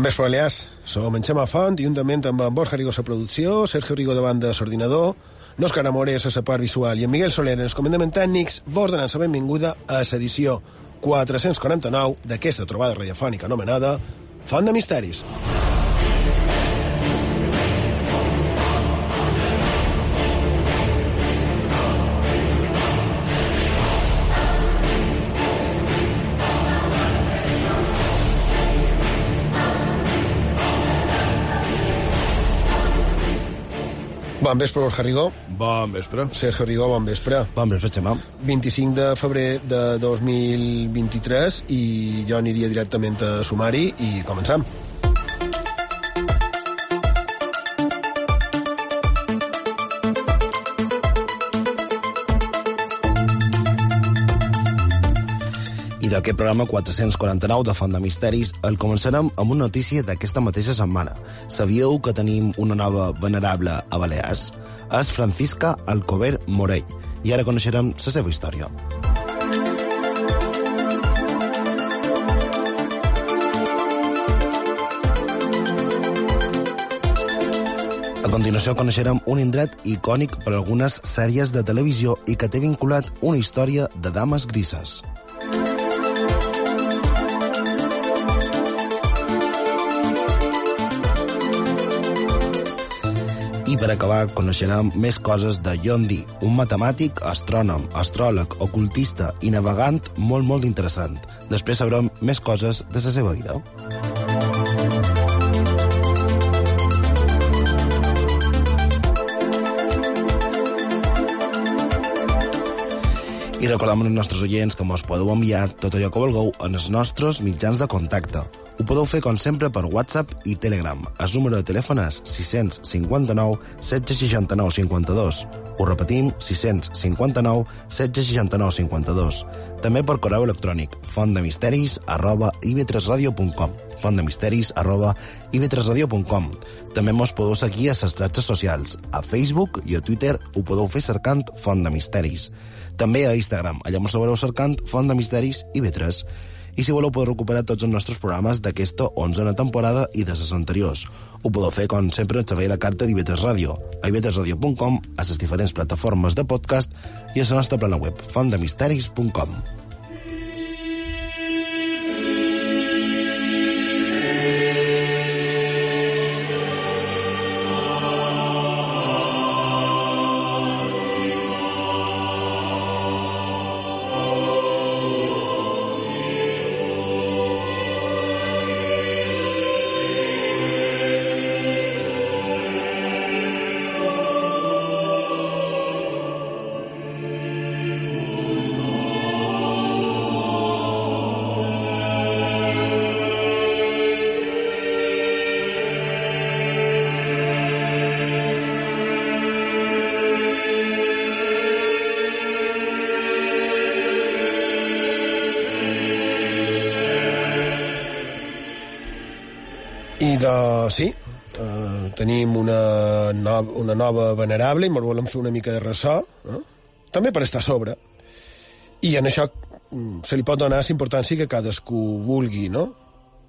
Bon vespre, Balears. Som en Xema Font, juntament amb en Borja Rigo a producció, Sergio Rigo de banda l'ordinador, Òscar Amores a la part visual i en Miguel Soler en els comandaments tècnics, vos donen la benvinguda a l'edició 449 d'aquesta trobada radiofònica anomenada Font de Misteris. Bon vespre, Borja Rigó. Bon vespre. Sergio Rigó, bon vespre. Bon vespre, Xemà. 25 de febrer de 2023 i jo aniria directament a sumari i començam. I d'aquest programa 449 de Font de Misteris el començarem amb una notícia d'aquesta mateixa setmana. Sabíeu que tenim una nova venerable a Balears? És Francisca Alcover Morell i ara coneixerem la seva història. A continuació coneixerem un indret icònic per algunes sèries de televisió i que té vinculat una història de dames grises. Per acabar, coneixerem més coses de John Dee, un matemàtic, astrònom, astròleg, ocultista i navegant molt, molt interessant. Després sabrem més coses de la seva vida. I recordem als nostres oients que mos podeu enviar tot allò que vulgueu en els nostres mitjans de contacte. Ho podeu fer, com sempre, per WhatsApp i Telegram. El número de telèfon és 659 769 52. Ho repetim, 659 769 52. També per correu electrònic, fontdemisteris arroba ib3radio.com fontdemisteris arroba ib3radio.com També mos podeu seguir a les xarxes socials. A Facebook i a Twitter ho podeu fer cercant Font de Misteris. També a Instagram, allà mos trobareu cercant Font de Misteris i B3. I si voleu podeu recuperar tots els nostres programes d'aquesta 11a temporada i de les anteriors. Ho podeu fer, com sempre, a la carta d'IV3 Ràdio, a ib3radio.com, a les diferents plataformes de podcast i a la nostra plana web, fontdemisteris.com. tenim una, no, una nova venerable i ens volem fer una mica de ressò, eh? també per estar a sobre. I en això mm, se li pot donar la importància que cadascú vulgui, no?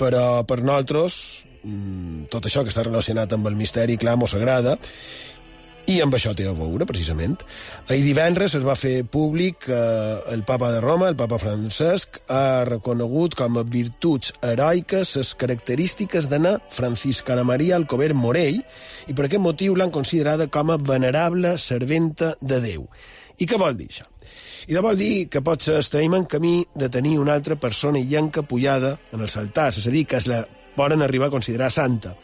Però per nosaltres, mm, tot això que està relacionat amb el misteri, clar, mos agrada, i amb això té a veure, precisament. Ahir divendres es va fer públic que eh, el papa de Roma, el papa Francesc, ha reconegut com a virtuts heroiques les característiques d'Anna Franciscana Maria Alcover Morell i per aquest motiu l'han considerada com a venerable serventa de Déu. I què vol dir això? I de vol dir que potser estem en camí de tenir una altra persona illenca pujada en els altars, és a dir, que es la poden arribar a considerar santa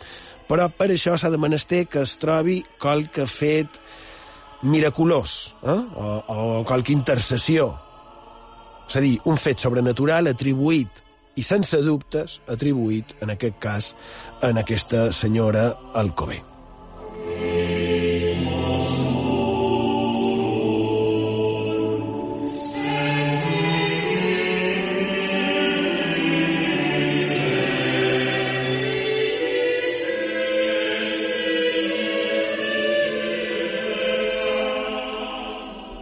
però per això s'ha de menester que es trobi qualque fet miraculós, eh? o, o qualque intercessió. És a dir, un fet sobrenatural atribuït i sense dubtes atribuït, en aquest cas, en aquesta senyora Alcover.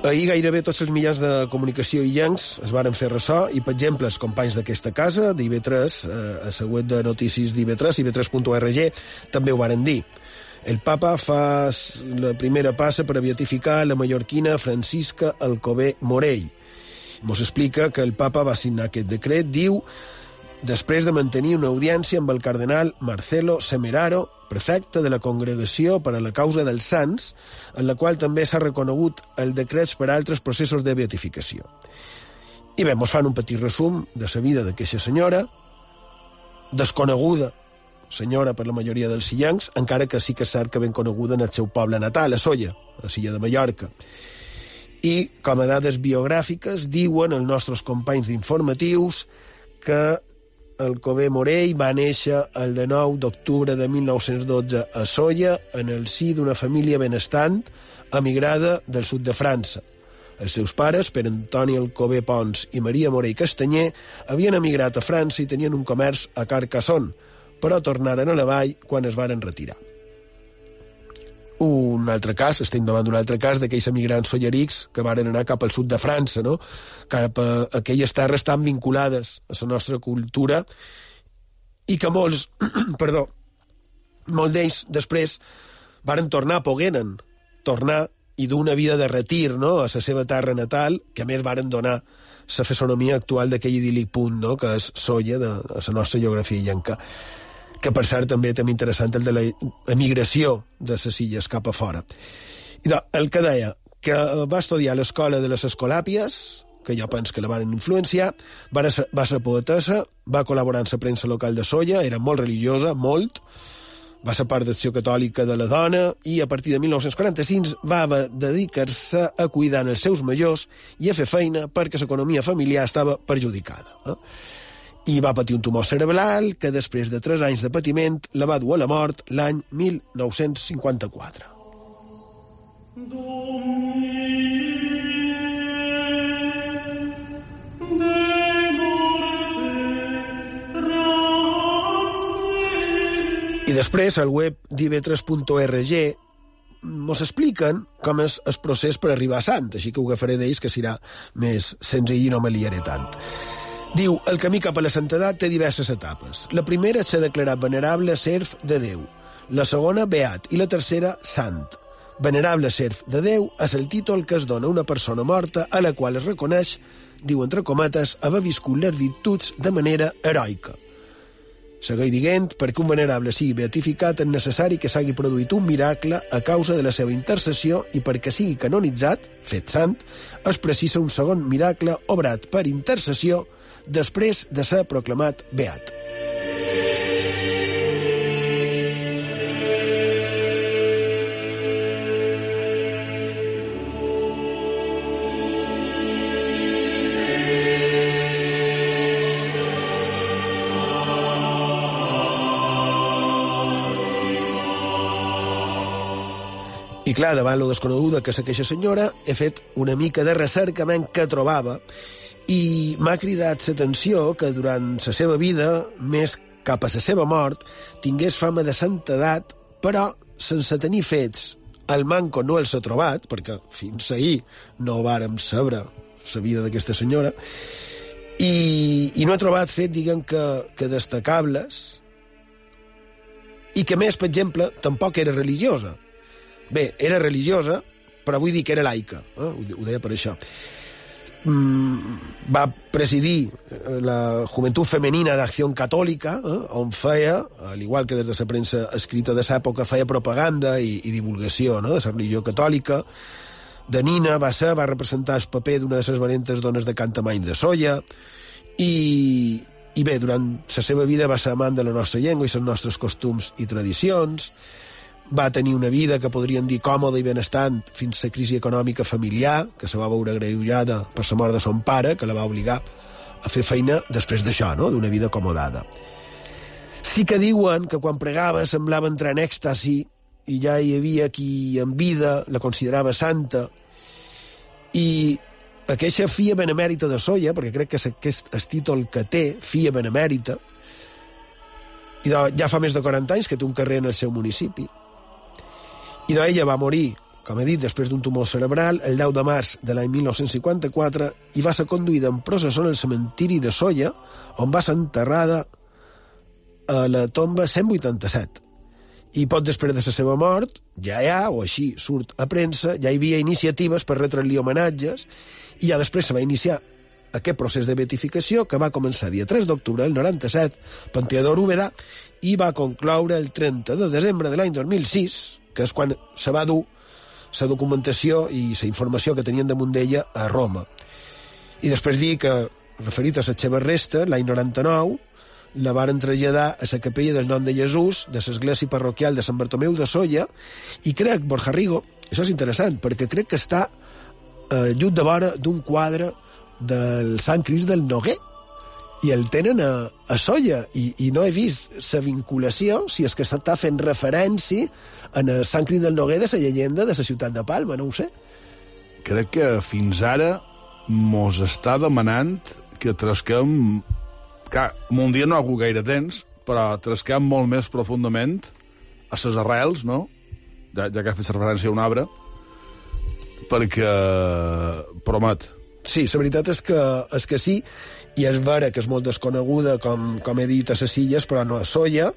Ahir gairebé tots els mitjans de comunicació i llencs es varen fer ressò i, per exemple, els companys d'aquesta casa, d'IB3, eh, a web de notícies d'IB3, ib3.org, també ho varen dir. El papa fa la primera passa per a beatificar la mallorquina Francisca Alcobé Morell. Mos explica que el papa va signar aquest decret, diu, després de mantenir una audiència amb el cardenal Marcelo Semeraro, prefecte de la Congregació per a la Causa dels Sants, en la qual també s'ha reconegut el decret per a altres processos de beatificació. I bé, ens fan un petit resum de la vida d'aquesta senyora, desconeguda senyora per la majoria dels sillancs, encara que sí que és cert que ben coneguda en el seu poble natal, a Solla, a Silla de Mallorca. I, com a dades biogràfiques, diuen els nostres companys d'informatius que el Cové Morell va néixer el de 9 d'octubre de 1912 a Solla, en el si d'una família benestant, emigrada del sud de França. Els seus pares, per Antoni Alcobé Pons i Maria Morell Castanyer, havien emigrat a França i tenien un comerç a Carcassonne, però tornaren a la vall quan es varen retirar un altre cas, estem davant d'un altre cas d'aquells emigrants sollerics que varen anar cap al sud de França, no? cap a aquelles terres tan vinculades a la nostra cultura i que molts, perdó, molts d'ells després varen tornar, pogueren tornar i d'una vida de retir no? a la seva terra natal, que a més varen donar la fesonomia actual d'aquell idíl·lic punt no? que és Solla de, de la nostra geografia llenca que per cert també també interessant el de la emigració de les illes cap a fora. I de, el que deia, que va estudiar a l'escola de les Escolàpies, que jo penso que la van influenciar, va ser, va ser poetessa, va col·laborar en la premsa local de Solla, era molt religiosa, molt, va ser part d'acció catòlica de la dona i a partir de 1945 va dedicar-se a cuidar els seus majors i a fer feina perquè l'economia familiar estava perjudicada. Eh? I va patir un tumor cerebral que després de 3 anys de patiment la va dur a la mort l'any 1954. I després, al web div3.org mos expliquen com és el procés per arribar a Sant, així que ho agafaré d'ells, que serà més senzill i no me liaré tant. Diu, el camí cap a la santedat té diverses etapes. La primera és ser declarat venerable serf de Déu, la segona beat i la tercera sant. Venerable serf de Déu és el títol que es dona a una persona morta a la qual es reconeix, diu entre comates, haver viscut les virtuts de manera heroica. Segueix dient, perquè un venerable sigui beatificat és necessari que s'hagi produït un miracle a causa de la seva intercessió i perquè sigui canonitzat, fet sant, es precisa un segon miracle obrat per intercessió després de ser proclamat beat. I clar, davant lo desconeguda que és aquesta senyora, he fet una mica de recerca que trobava i m'ha cridat l'atenció que durant la seva vida, més cap a la seva mort, tingués fama de santedat, però sense tenir fets. El manco no els ha trobat, perquè fins ahir no vàrem saber la vida d'aquesta senyora, i, i no ha trobat fet, diguem, que, que destacables, i que més, per exemple, tampoc era religiosa. Bé, era religiosa, però vull dir que era laica, eh? ho, deia per això. Mm, va presidir eh, la Joventut Femenina d'Acció Catòlica, eh? on feia, al igual que des de la premsa escrita de l'època, feia propaganda i, i divulgació no? de la religió catòlica. De Nina va ser, va representar el paper d'una de les valentes dones de Cantamany de Solla, i, i bé, durant la seva vida va ser amant de la nostra llengua i els nostres costums i tradicions, va tenir una vida que podríem dir còmoda i benestant fins a la crisi econòmica familiar, que se va veure greujada per la mort de son pare, que la va obligar a fer feina després d'això, no? d'una vida acomodada. Sí que diuen que quan pregava semblava entrar en èxtasi i ja hi havia qui en vida la considerava santa i aquesta fia benemèrita de Soia, perquè crec que és aquest el títol que té, fia benemèrita, i ja fa més de 40 anys que té un carrer en el seu municipi. I ella va morir, com he dit, després d'un tumor cerebral, el 10 de març de l'any 1954, i va ser conduïda en processó al cementiri de Soia, on va ser enterrada a la tomba 187. I pot després de la seva mort, ja hi ha, o així surt a premsa, ja hi havia iniciatives per retre-li homenatges, i ja després se va iniciar aquest procés de beatificació que va començar dia 3 d'octubre del 97, Panteador Úbeda, i va concloure el 30 de desembre de l'any 2006, que és quan se va dur la documentació i la informació que tenien damunt d'ella a Roma. I després dir que, referit a les seves restes, l'any 99, la van traslladar a la capella del nom de Jesús de l'església parroquial de Sant Bartomeu de Solla i crec, Borja Rigo, això és interessant, perquè crec que està eh, just de vora d'un quadre del Sant Crist del Noguer i el tenen a, a Solla i, i no he vist la vinculació si és que s'està fent referència en el Sant Crist del Noguer de la llegenda de la ciutat de Palma, no ho sé. Crec que fins ara mos està demanant que trasquem... Clar, un dia no ha hagut gaire temps, però trasquem molt més profundament a les arrels, no? Ja, ja que ha fet referència a un arbre, perquè promet. Sí, la veritat és que, és que sí, i és vera que és molt desconeguda, com, com he dit, a les illes, però no a Solla.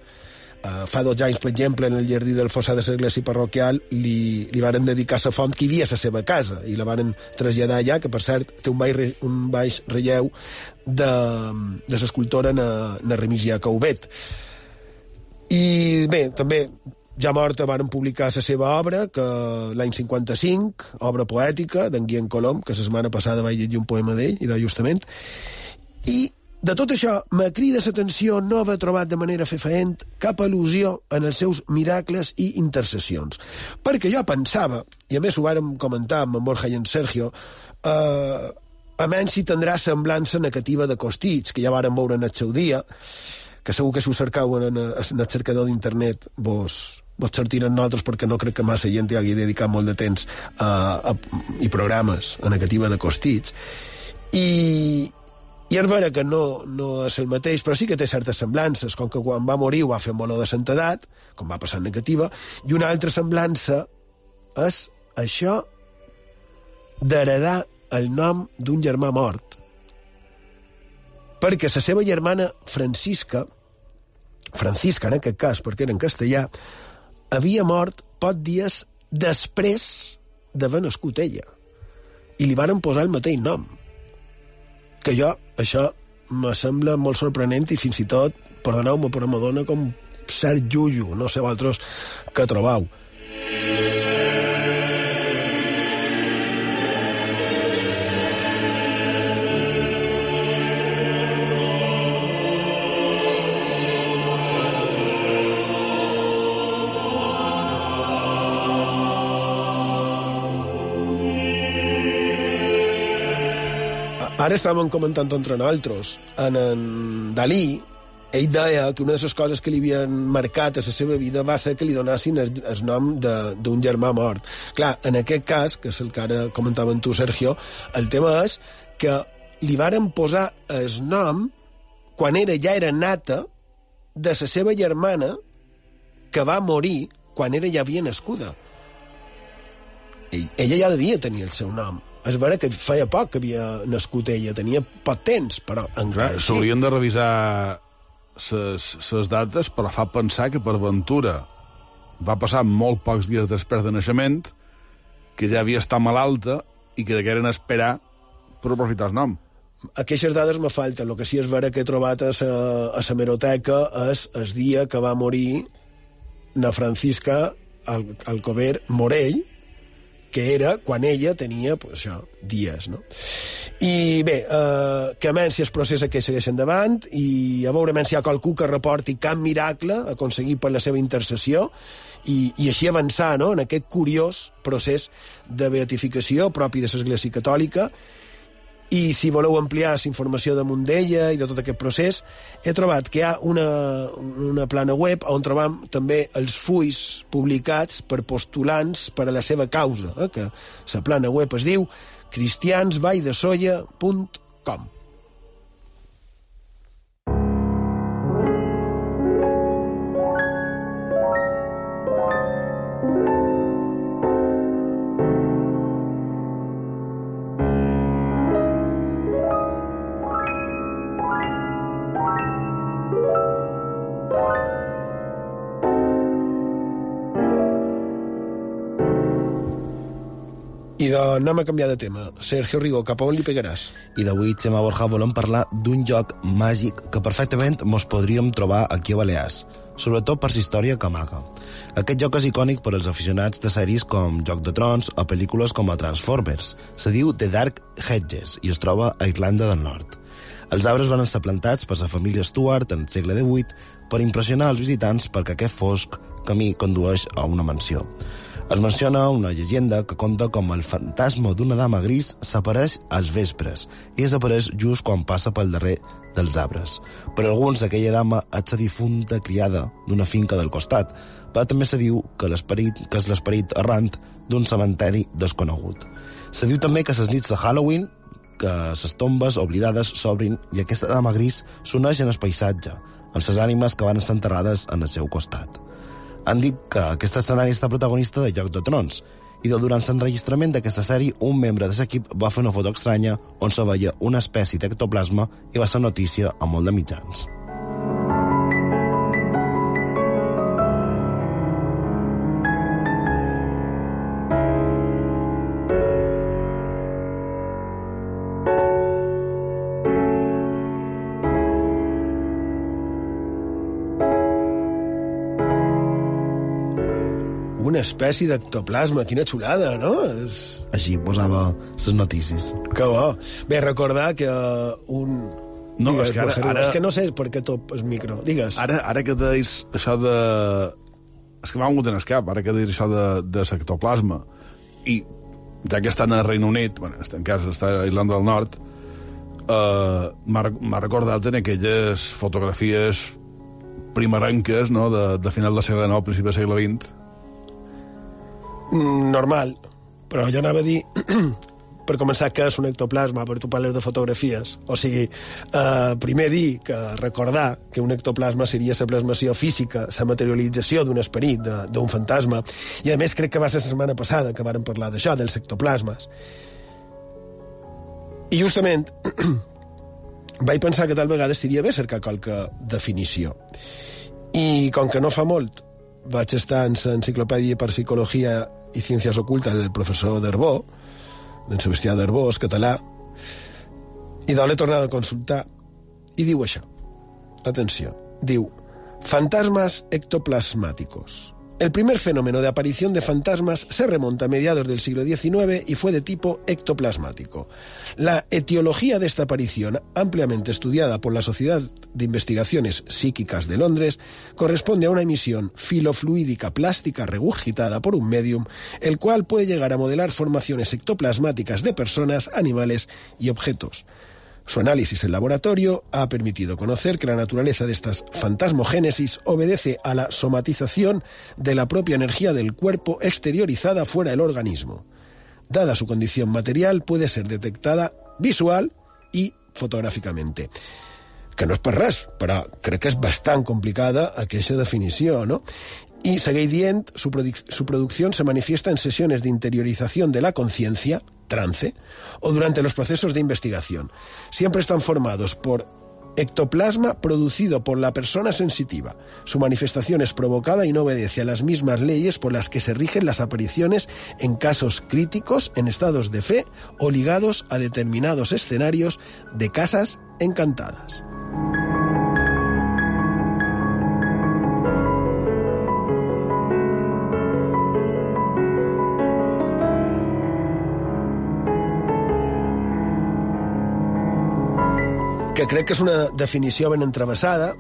Uh, fa dos anys, per exemple, en el jardí del Fossà de l'església parroquial li, li varen dedicar la font que hi havia a la seva casa i la varen traslladar allà, que per cert té un baix, un baix relleu de, de l'escultora na, na Remigia Caubet. I bé, també ja morta varen publicar la seva obra, que l'any 55, obra poètica d'en Guillem Colom, que la setmana passada vaig llegir un poema d'ell, i de justament, i de tot això, me crida l'atenció no haver trobat de manera fefaent cap al·lusió en els seus miracles i intercessions. Perquè jo pensava, i a més ho vàrem comentar amb en Borja i en Sergio, eh, a menys si tindrà semblança negativa de Costits, que ja varen veure en el seu dia, que segur que si ho cercau en, en, en el cercador d'internet vos, vos sortiran nosaltres perquè no crec que massa gent hi hagi dedicat molt de temps a, a, i programes a negativa de Costits. I, i és vera que no, no és el mateix, però sí que té certes semblances, com que quan va morir ho va fer amb olor de santedat, com va passar en negativa, i una altra semblança és això d'heredar el nom d'un germà mort. Perquè la seva germana Francisca, Francisca en aquest cas, perquè era en castellà, havia mort poc dies després d'haver nascut ella. I li varen posar el mateix nom que jo, això me sembla molt sorprenent i fins i tot, perdoneu-me, però me dona com cert llullo, no sé vosaltres què trobau. Ara estàvem comentant entre nosaltres, en, en Dalí, ell deia que una de les coses que li havien marcat a la seva vida va ser que li donassin el, el nom d'un germà mort. Clar, en aquest cas, que és el que ara comentaven tu, Sergio, el tema és que li varen posar el nom quan era ja era nata de la seva germana que va morir quan era ja havia nascuda. Ell, ella ja devia tenir el seu nom. És vera que feia poc que havia nascut ella, tenia poc temps, però encara així... S'haurien de revisar les dates, però fa pensar que per ventura va passar molt pocs dies després de naixement, que ja havia estat malalta i que degueren esperar per aprofitar el nom. Aquestes dades me falten. El que sí és vera que he trobat a la, a meroteca és el dia que va morir na Francisca al, Alcover Morell, que era quan ella tenia, pues, això, dies, no? I bé, eh, que menys el procés que segueix endavant i a veure si hi ha qualcú que reporti cap miracle aconseguit per la seva intercessió i, i així avançar no? en aquest curiós procés de beatificació propi de l'Església Catòlica i si voleu ampliar la informació de d'ella i de tot aquest procés, he trobat que hi ha una, una plana web on trobam també els fulls publicats per postulants per a la seva causa, eh, que la plana web es diu cristiansvalldesolla.com. I de, anem a canviar de tema. Sergio Rigo, cap a on li pegaràs? I d'avui, Xema Borja, volem parlar d'un joc màgic que perfectament mos podríem trobar aquí a Balears, sobretot per la història que amaga. Aquest joc és icònic per als aficionats de sèries com Joc de Trons o pel·lícules com a Transformers. Se diu The Dark Hedges i es troba a Irlanda del Nord. Els arbres van ser plantats per la família Stuart en el segle XVIII per impressionar els visitants perquè aquest fosc camí condueix a una mansió. Es menciona una llegenda que conta com el fantasma d'una dama gris s'apareix als vespres i desapareix just quan passa pel darrer dels arbres. Per alguns, aquella dama és la difunta criada d'una finca del costat, però també se diu que l'esperit que és l'esperit errant d'un cementeri desconegut. Se diu també que les nits de Halloween que les tombes oblidades s'obrin i aquesta dama gris s'uneix en el paisatge, amb les ànimes que van estar enterrades en el seu costat han dit que aquest escenari està protagonista de Joc de Trons, i de durant l'enregistrament d'aquesta sèrie, un membre de l'equip va fer una foto estranya on se veia una espècie d'ectoplasma i va ser notícia a molt de mitjans. Una espècie d'ectoplasma. Quina xulada, no? És... Així posava les notícies. Que bo. Bé, recordar que uh, un... No, Digues, és que ara, ara... És que no sé per què top el micro. Digues. Ara, ara que deis això de... És que m'ha vingut en el cap, ara que deis això de, de sectoplasma, i ja que estan a Reino Unit, bueno, en cas està a Irlanda del Nord, eh, m'ha recordat en aquelles fotografies primerenques no, de, de final del segle XIX, principi del segle XX, normal, però jo anava a dir per començar, què és un ectoplasma, per tu parles de fotografies. O sigui, eh, primer dir que recordar que un ectoplasma seria la plasmació física, la materialització d'un esperit, d'un fantasma, i a més crec que va ser la setmana passada que vàrem parlar d'això, dels ectoplasmes. I justament vaig pensar que tal vegada estaria bé cercar qualque definició. I com que no fa molt vaig estar en l'enciclopèdia per psicologia i ciències ocultes del professor Derbó, d'en Sebastià Derbó, és català, i de l'he tornat a consultar, i diu això. Atenció. Diu, fantasmas ectoplasmáticos. El primer fenómeno de aparición de fantasmas se remonta a mediados del siglo XIX y fue de tipo ectoplasmático. La etiología de esta aparición, ampliamente estudiada por la Sociedad de Investigaciones Psíquicas de Londres, corresponde a una emisión filofluídica plástica regurgitada por un medium, el cual puede llegar a modelar formaciones ectoplasmáticas de personas, animales y objetos. Su análisis en laboratorio ha permitido conocer que la naturaleza de estas fantasmogénesis obedece a la somatización de la propia energía del cuerpo exteriorizada fuera del organismo. Dada su condición material, puede ser detectada visual y fotográficamente. que no és per res, però crec que és bastant complicada aquesta definició, ¿no? Y segueix dient, su producción se manifiesta en sesiones de interiorización de la conciencia, trance, o durante los procesos de investigación. Siempre están formados por ectoplasma producido por la persona sensitiva. Su manifestación es provocada y no obedece a las mismas leyes por las que se rigen las apariciones en casos críticos, en estados de fe o ligados a determinados escenarios de casas encantadas. Que crec que és una definició ben entrevessada,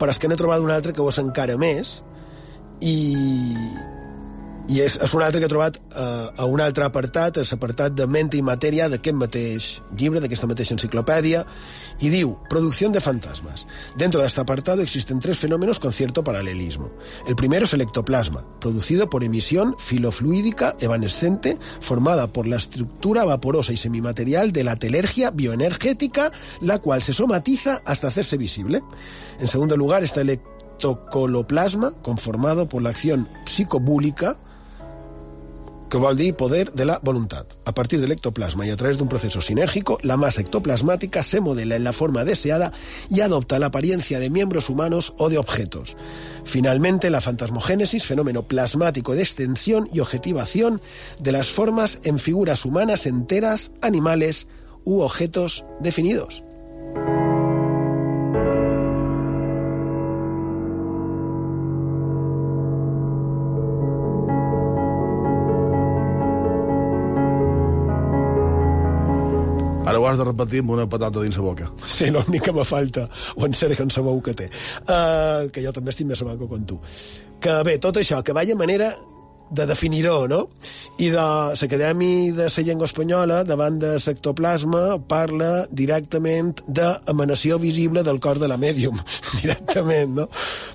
però és que n'he trobat una altra que ho és encara més, i, i és, és un altre que he trobat eh, a un altre apartat, és l'apartat de Mente i Matèria d'aquest mateix llibre, d'aquesta mateixa enciclopèdia, y diu, producción de fantasmas. Dentro de este apartado existen tres fenómenos con cierto paralelismo. El primero es el ectoplasma, producido por emisión filofluídica evanescente formada por la estructura vaporosa y semimaterial de la telergia bioenergética, la cual se somatiza hasta hacerse visible. En segundo lugar está el ectocoloplasma, conformado por la acción psicobúlica, que vol poder de la voluntat. A partir del ectoplasma y a través de un proceso sinérgico, la masa ectoplasmática se modela en la forma deseada y adopta la apariencia de miembros humanos o de objetos. Finalmente, la fantasmogénesis, fenómeno plasmático de extensión y objetivación de las formas en figuras humanas enteras, animales u objetos definidos. Ho has de repetir amb una patata dins la boca. Sí, l'únic que me falta, o en Sergio en sabeu que té. Uh, que jo també estic més maco com tu. Que bé, tot això, que vaya manera de definir-ho, no? I de l'Acadèmia de la Llengua Espanyola, davant de sectoplasma, parla directament d'emanació visible del cos de la mèdium, directament, no?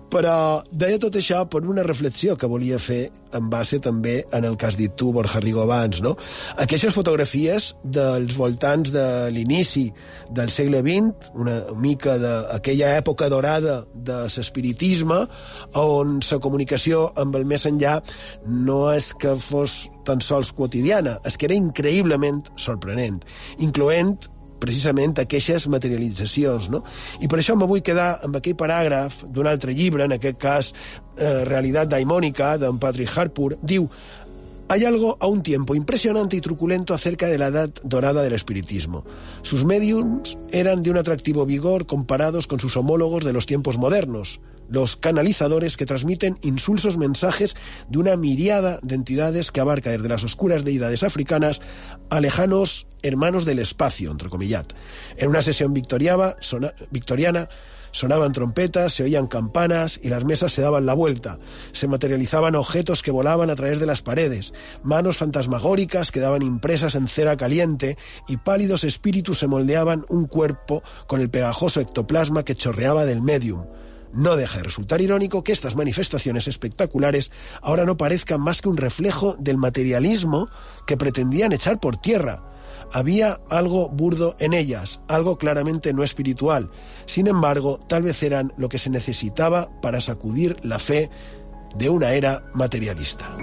Però deia tot això per una reflexió que volia fer en base també en el que has dit tu, Borja Rigo, abans, no? Aquestes fotografies dels voltants de l'inici del segle XX, una mica d'aquella època dorada de l'espiritisme, on la comunicació amb el més enllà no és que fos tan sols quotidiana, és que era increïblement sorprenent, incloent precisament aquestes materialitzacions. No? I per això me vull quedar amb aquell paràgraf d'un altre llibre, en aquest cas eh, Realitat Daimónica, d'en Patrick Harpur, diu Hay algo a un tiempo impresionante y truculento acerca de la edad dorada del espiritismo. Sus mediums eran de un atractivo vigor comparados con sus homólogos de los tiempos modernos, los canalizadores que transmiten insulsos mensajes de una miriada de entidades que abarca desde las oscuras deidades africanas a lejanos hermanos del espacio, entrecomillat. En una sesión victoriana sonaban trompetas, se oían campanas y las mesas se daban la vuelta. Se materializaban objetos que volaban a través de las paredes, manos fantasmagóricas quedaban impresas en cera caliente y pálidos espíritus se moldeaban un cuerpo con el pegajoso ectoplasma que chorreaba del medium. No deja de resultar irónico que estas manifestaciones espectaculares ahora no parezcan más que un reflejo del materialismo que pretendían echar por tierra. Había algo burdo en ellas, algo claramente no espiritual. Sin embargo, tal vez eran lo que se necesitaba para sacudir la fe de una era materialista.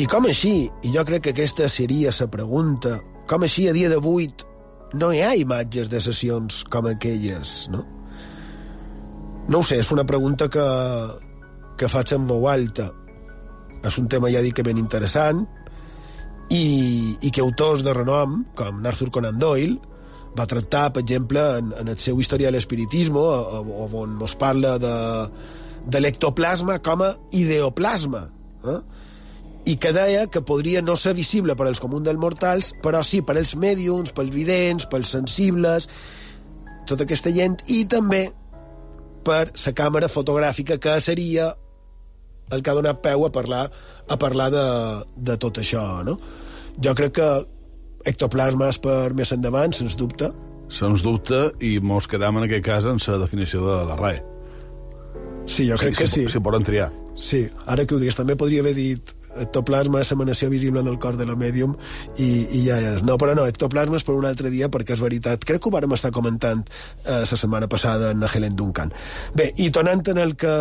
I com així, i jo crec que aquesta seria la pregunta, com així a dia d'avui no hi ha imatges de sessions com aquelles, no? No ho sé, és una pregunta que, que faig en veu alta. És un tema, ja dic, que ben interessant i, i que autors de renom, com Arthur Conan Doyle, va tractar, per exemple, en, en el seu Història de l'Espiritismo, on ens parla de, de l'ectoplasma com a ideoplasma. Eh? I que deia que podria no ser visible per als comuns dels mortals, però sí per als mèdiums, pels vidents, pels sensibles, tota aquesta gent, i també per la càmera fotogràfica, que seria el que ha donat peu a parlar, a parlar de, de tot això, no? Jo crec que ectoplasmes per més endavant, sens dubte. Sens dubte, i mos quedam en aquest cas en la definició de la RAE. Sí, jo crec si, que sí. Si, si poden triar. Sí, ara que ho digues, també podria haver dit ectoplasma és emanació visible del cor de la mèdium i, i ja és. No, però no, ectoplasma és per un altre dia perquè és veritat. Crec que ho vàrem estar comentant eh, setmana passada en Helen Duncan. Bé, i tornant en el que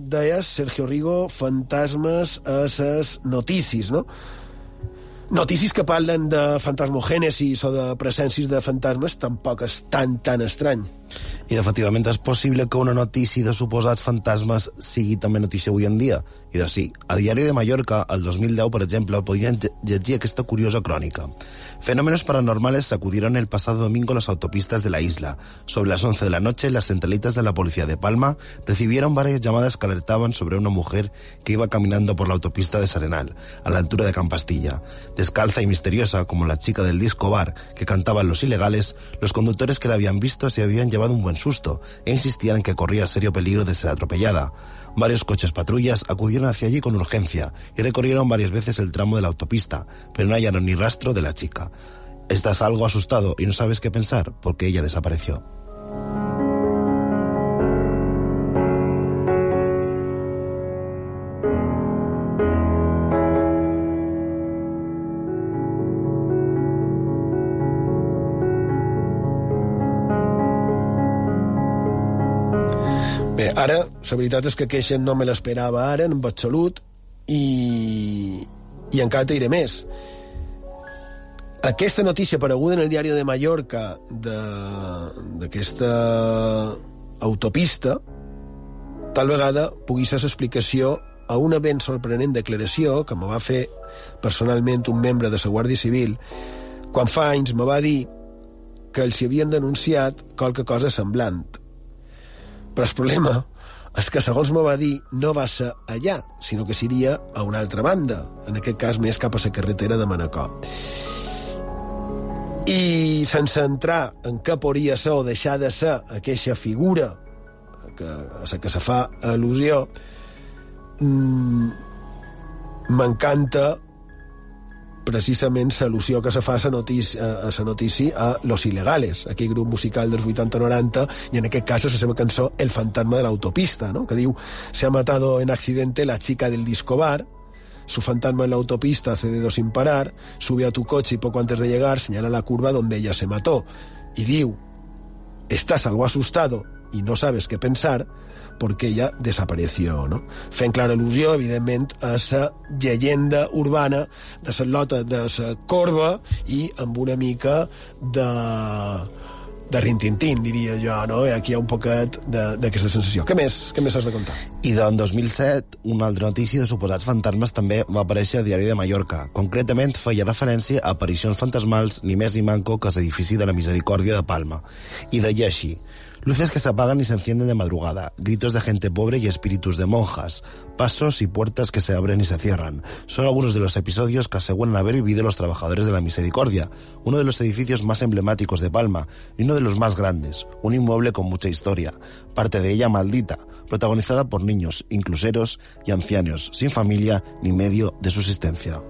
deies, Sergio Rigo, fantasmes a ses notícies, no? Notícies que parlen de fantasmogènesis o de presències de fantasmes tampoc és tan, tan estrany. I efectivament és possible que una notícia de suposats fantasmes sigui també notícia avui en dia. I de sí, a Diari de Mallorca, el 2010, per exemple, podien llegir aquesta curiosa crònica. Fenómenos paranormales sacudieron el pasado domingo las autopistas de la isla. Sobre las 11 de la noche, las centralitas de la policía de Palma recibieron varias llamadas que alertaban sobre una mujer que iba caminando por la autopista de Serenal, a la altura de Campastilla. Descalza y misteriosa, como la chica del disco bar que cantaban los ilegales, los conductores que la habían visto se habían llevado un buen susto e insistían en que corría serio peligro de ser atropellada. Varios coches patrullas acudieron hacia allí con urgencia y recorrieron varias veces el tramo de la autopista, pero no hallaron ni rastro de la chica. Estás algo asustado y no sabes qué pensar porque ella desapareció. La veritat és que aquesta no me l'esperava ara, en absolut, i, i encara diré més. Aquesta notícia apareguda en el diari de Mallorca d'aquesta autopista tal vegada pugui ser l'explicació a una ben sorprenent declaració que me va fer personalment un membre de la Guàrdia Civil quan fa anys me va dir que els hi havien denunciat qualque cosa semblant però el problema és que, segons me va dir, no va ser allà, sinó que seria a una altra banda, en aquest cas més cap a la carretera de Manacor. I sense entrar en què podria ser o deixar de ser aquesta figura que, a la que se fa al·lusió, mmm, m'encanta precisament solució que se fa a la notícia, a, la notícia a Los Ilegales, aquell grup musical dels 80-90, i en aquest cas a la seva cançó El fantasma de l'autopista, ¿no? que diu se ha matado en accidente la chica del disco bar, su fantasma en la autopista hace dedo sin parar, sube a tu coche y poco antes de llegar señala la curva donde ella se mató, y diu, estás algo asustado y no sabes qué pensar, perquè ella desapareció, no? Fent clara al·lusió, evidentment, a la llegenda urbana de la lota de la corba i amb una mica de de rintintín, diria jo, no? Aquí hi ha un poquet d'aquesta sensació. Què més? Què més has de contar? I d'en 2007, una altra notícia de suposats fantasmes també va aparèixer al diari de Mallorca. Concretament, feia referència a aparicions fantasmals ni més ni manco que l'edifici de la Misericòrdia de Palma. I deia així, Luces que se apagan y se encienden de madrugada, gritos de gente pobre y espíritus de monjas, pasos y puertas que se abren y se cierran. Son algunos de los episodios que aseguran haber vivido los trabajadores de la Misericordia, uno de los edificios más emblemáticos de Palma y uno de los más grandes, un inmueble con mucha historia, parte de ella maldita, protagonizada por niños, incluseros y ancianos, sin familia ni medio de subsistencia.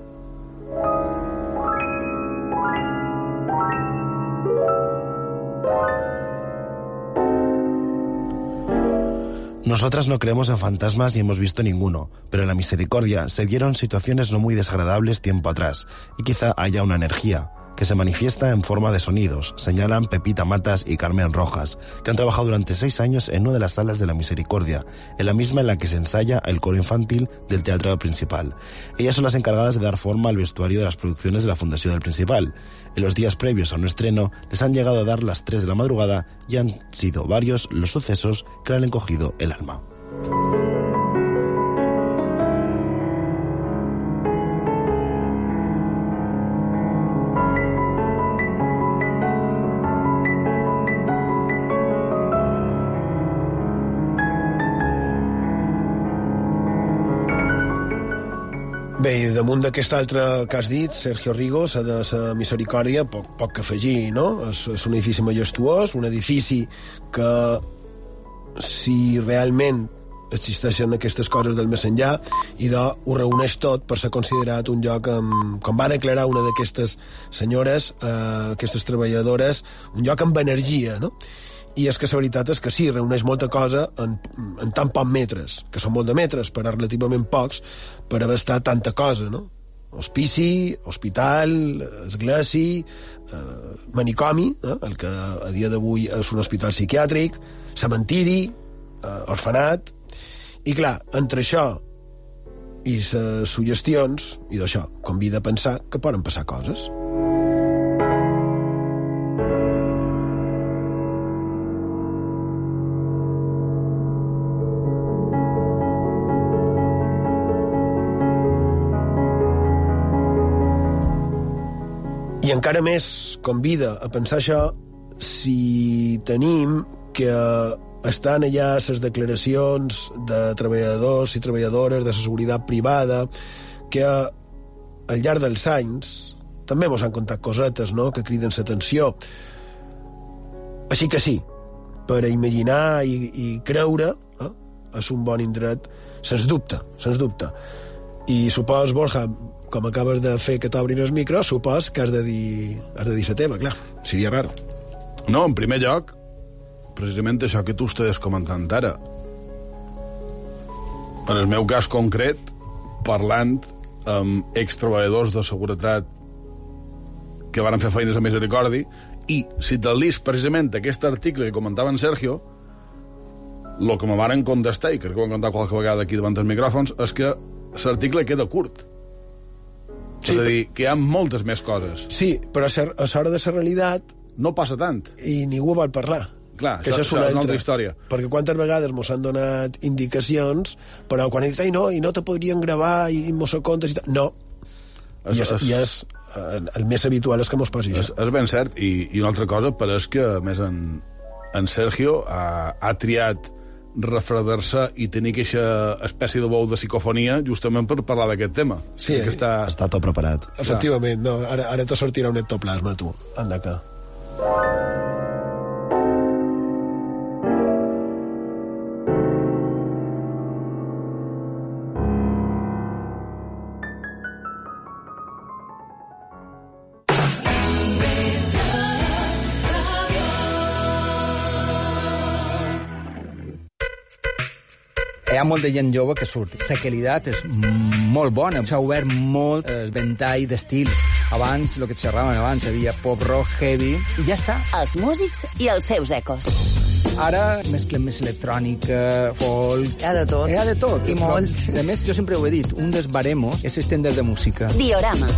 Nosotras no creemos en fantasmas y hemos visto ninguno, pero en la misericordia se vieron situaciones no muy desagradables tiempo atrás, y quizá haya una energía que se manifiesta en forma de sonidos, señalan Pepita Matas y Carmen Rojas, que han trabajado durante seis años en una de las salas de la Misericordia, en la misma en la que se ensaya el coro infantil del teatro principal. Ellas son las encargadas de dar forma al vestuario de las producciones de la Fundación del Principal. En los días previos a un estreno les han llegado a dar las 3 de la madrugada y han sido varios los sucesos que le han encogido el alma. Bé, i damunt d'aquest altre que has dit, Sergio Rigo, la de la Misericòrdia, poc, poc que afegir, no? És, és un edifici majestuós, un edifici que si realment existeixen aquestes coses del més enllà i de, ho reuneix tot per ser considerat un lloc amb, com va declarar una d'aquestes senyores eh, aquestes treballadores un lloc amb energia no? I és que la veritat és que sí, reuneix molta cosa en, en tan pocs metres, que són molt de metres, però relativament pocs, per estat tanta cosa, no? Hospici, hospital, església, eh, manicomi, eh, el que a dia d'avui és un hospital psiquiàtric, cementiri, eh, orfenat, i clar, entre això i les suggestions, i d'això convida a pensar que poden passar coses. Encara més convida a pensar això si tenim que estan allà les declaracions de treballadors i treballadores de la seguretat privada que al llarg dels anys també ens han contat cosetes no? que criden l'atenció. Així que sí, per imaginar i, i creure eh, és un bon indret, sens dubte, sens dubte. I supos, Borja, com acabes de fer que t'obrin els micros, supos que has de dir, has de dir la teva, clar. Seria raro. No, en primer lloc, precisament això que tu estàs comentant ara. En el meu cas concret, parlant amb extreballadors de seguretat que van fer feines a Misericordi, i si te'l lis precisament aquest article que comentava en Sergio, el que me varen contestar, i crec que ho han contat qualque vegada aquí davant dels micròfons, és que l'article queda curt. Sí, és a dir, que hi ha moltes més coses. Sí, però a l'hora de la realitat... No passa tant. I ningú vol parlar. Clar, que això, això és una, és una altra. història. Perquè quantes vegades mos han donat indicacions, però quan he dit, no, i no te podrien gravar i mos ho comptes i tal... No. I és, i és eh, el més habitual és que mos passi És, això. és ben cert, i, i una altra cosa, però és que, a més, en, en Sergio ha, ha triat refredar-se i tenir aquesta espècie de bou de psicofonia justament per parlar d'aquest tema. Sí, que està... Està tot preparat. Efectivament, no, ara, ara te sortirà un ectoplasma, tu. Anda que... hi ha molta gent jove que surt. La qualitat és molt bona. S'ha obert molt el ventall d'estils. Abans, el que xerraven abans, hi havia pop rock, heavy, i ja està. Els músics i els seus ecos. Ara mesclem més electrònica, folk... Hi ha de tot. Hi ha de tot. I molt. A més, jo sempre ho he dit, un dels baremos és estendre de música. Diorama.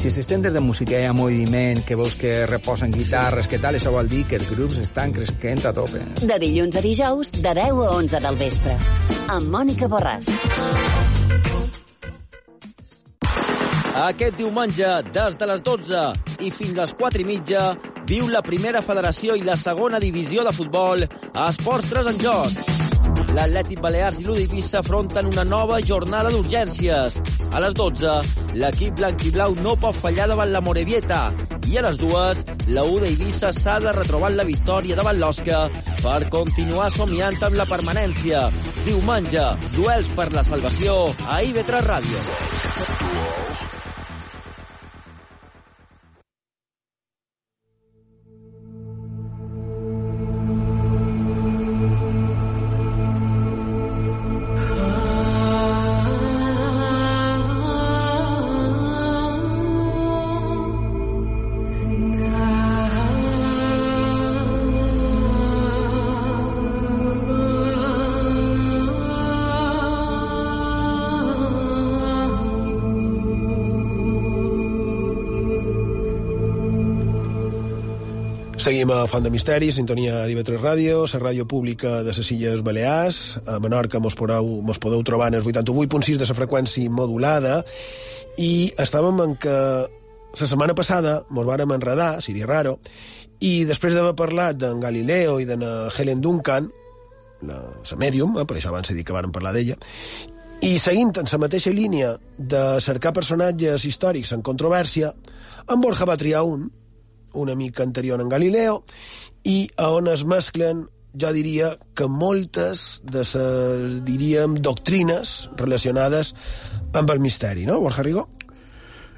Si s'estendre de música hi ha moviment, que veus que reposen guitarres, que tal, això vol dir que els grups estan cresquent a tope. De dilluns a dijous, de 10 a 11 del vespre. Amb Mònica Borràs. Aquest diumenge, des de les 12 i fins les 4 i mitja, viu la primera federació i la segona divisió de futbol a Esports 3 en joc. L'Atlètic Balears i l'Udivissa afronten una nova jornada d'urgències. A les 12, l'equip blanc-i-blau no pot fallar davant la Morevieta. I a les dues, la U d'Eivissa s'ha de retrobar la victòria davant l'Osca per continuar somiant amb la permanència. Diumenge, duels per la salvació a IB3 Ràdio. Font de Misteri, sintonia d'IV3 Ràdio, la ràdio pública de les Illes Balears. A Menorca mos podeu, mos podeu trobar en el 88.6 de la freqüència modulada i estàvem en que la setmana passada mos vàrem enredar, seria raro, i després d'haver parlat d'en Galileo i de Helen Duncan, la, la medium, eh, per això abans he dit que vàrem parlar d'ella, i seguint en la mateixa línia de cercar personatges històrics en controvèrsia, en Borja va triar un, un amic anterior en Galileo, i a on es mesclen jo diria que moltes de les, diríem, doctrines relacionades amb el misteri, no, Borja Rigo?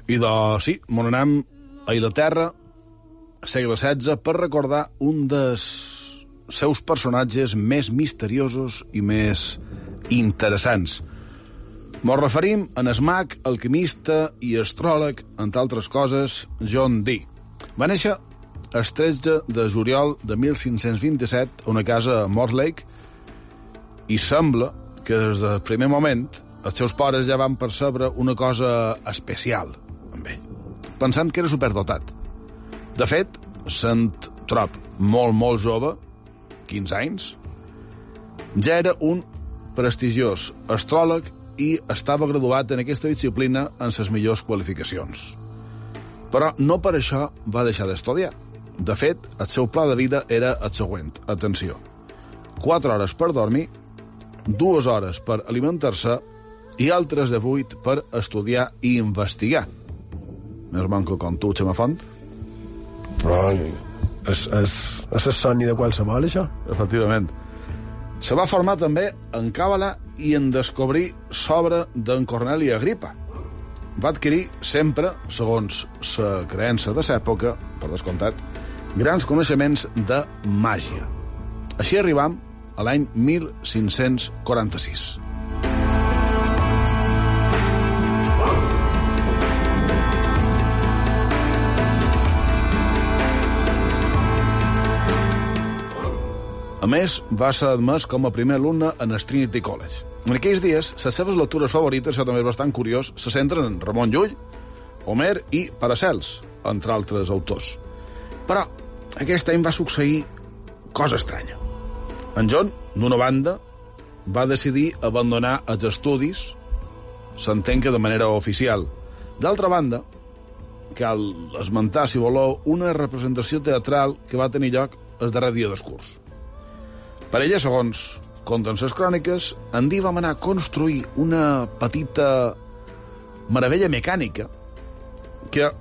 I de, sí, m'on anem a Inglaterra, segle XVI, per recordar un dels seus personatges més misteriosos i més interessants. Mos referim a Esmac, alquimista i astròleg, entre altres coses, John Dee. Va néixer el 13 de juliol de 1527 a una casa a Mortlake i sembla que des del primer moment els seus pares ja van percebre una cosa especial amb ell, pensant que era superdotat. De fet, sent trop molt, molt jove, 15 anys, ja era un prestigiós astròleg i estava graduat en aquesta disciplina en les millors qualificacions. Però no per això va deixar d'estudiar. De fet, el seu pla de vida era el següent. Atenció. 4 hores per dormir, 2 hores per alimentar-se i altres de 8 per estudiar i investigar. Més manco com tu, Xema Font? Però és, és, és el somni de qualsevol, això? Efectivament. Se va formar també en càbala i en descobrir s'obra d'en Corneli Agripa. Va adquirir sempre, segons la creença de l'època, per descomptat, grans coneixements de màgia. Així arribam a l'any 1546. A més, va ser admès com a primer alumne en el Trinity College. En aquells dies, les seves lectures favorites, això també és bastant curiós, se centren en Ramon Llull, Homer i Paracels, entre altres autors. Però aquest any va succeir cosa estranya. En John, d'una banda, va decidir abandonar els estudis, s'entén que de manera oficial. D'altra banda, cal esmentar, si voleu, una representació teatral que va tenir lloc el darrer dia del curs. Per ella, segons conten les cròniques, en Di vam anar a construir una petita meravella mecànica que,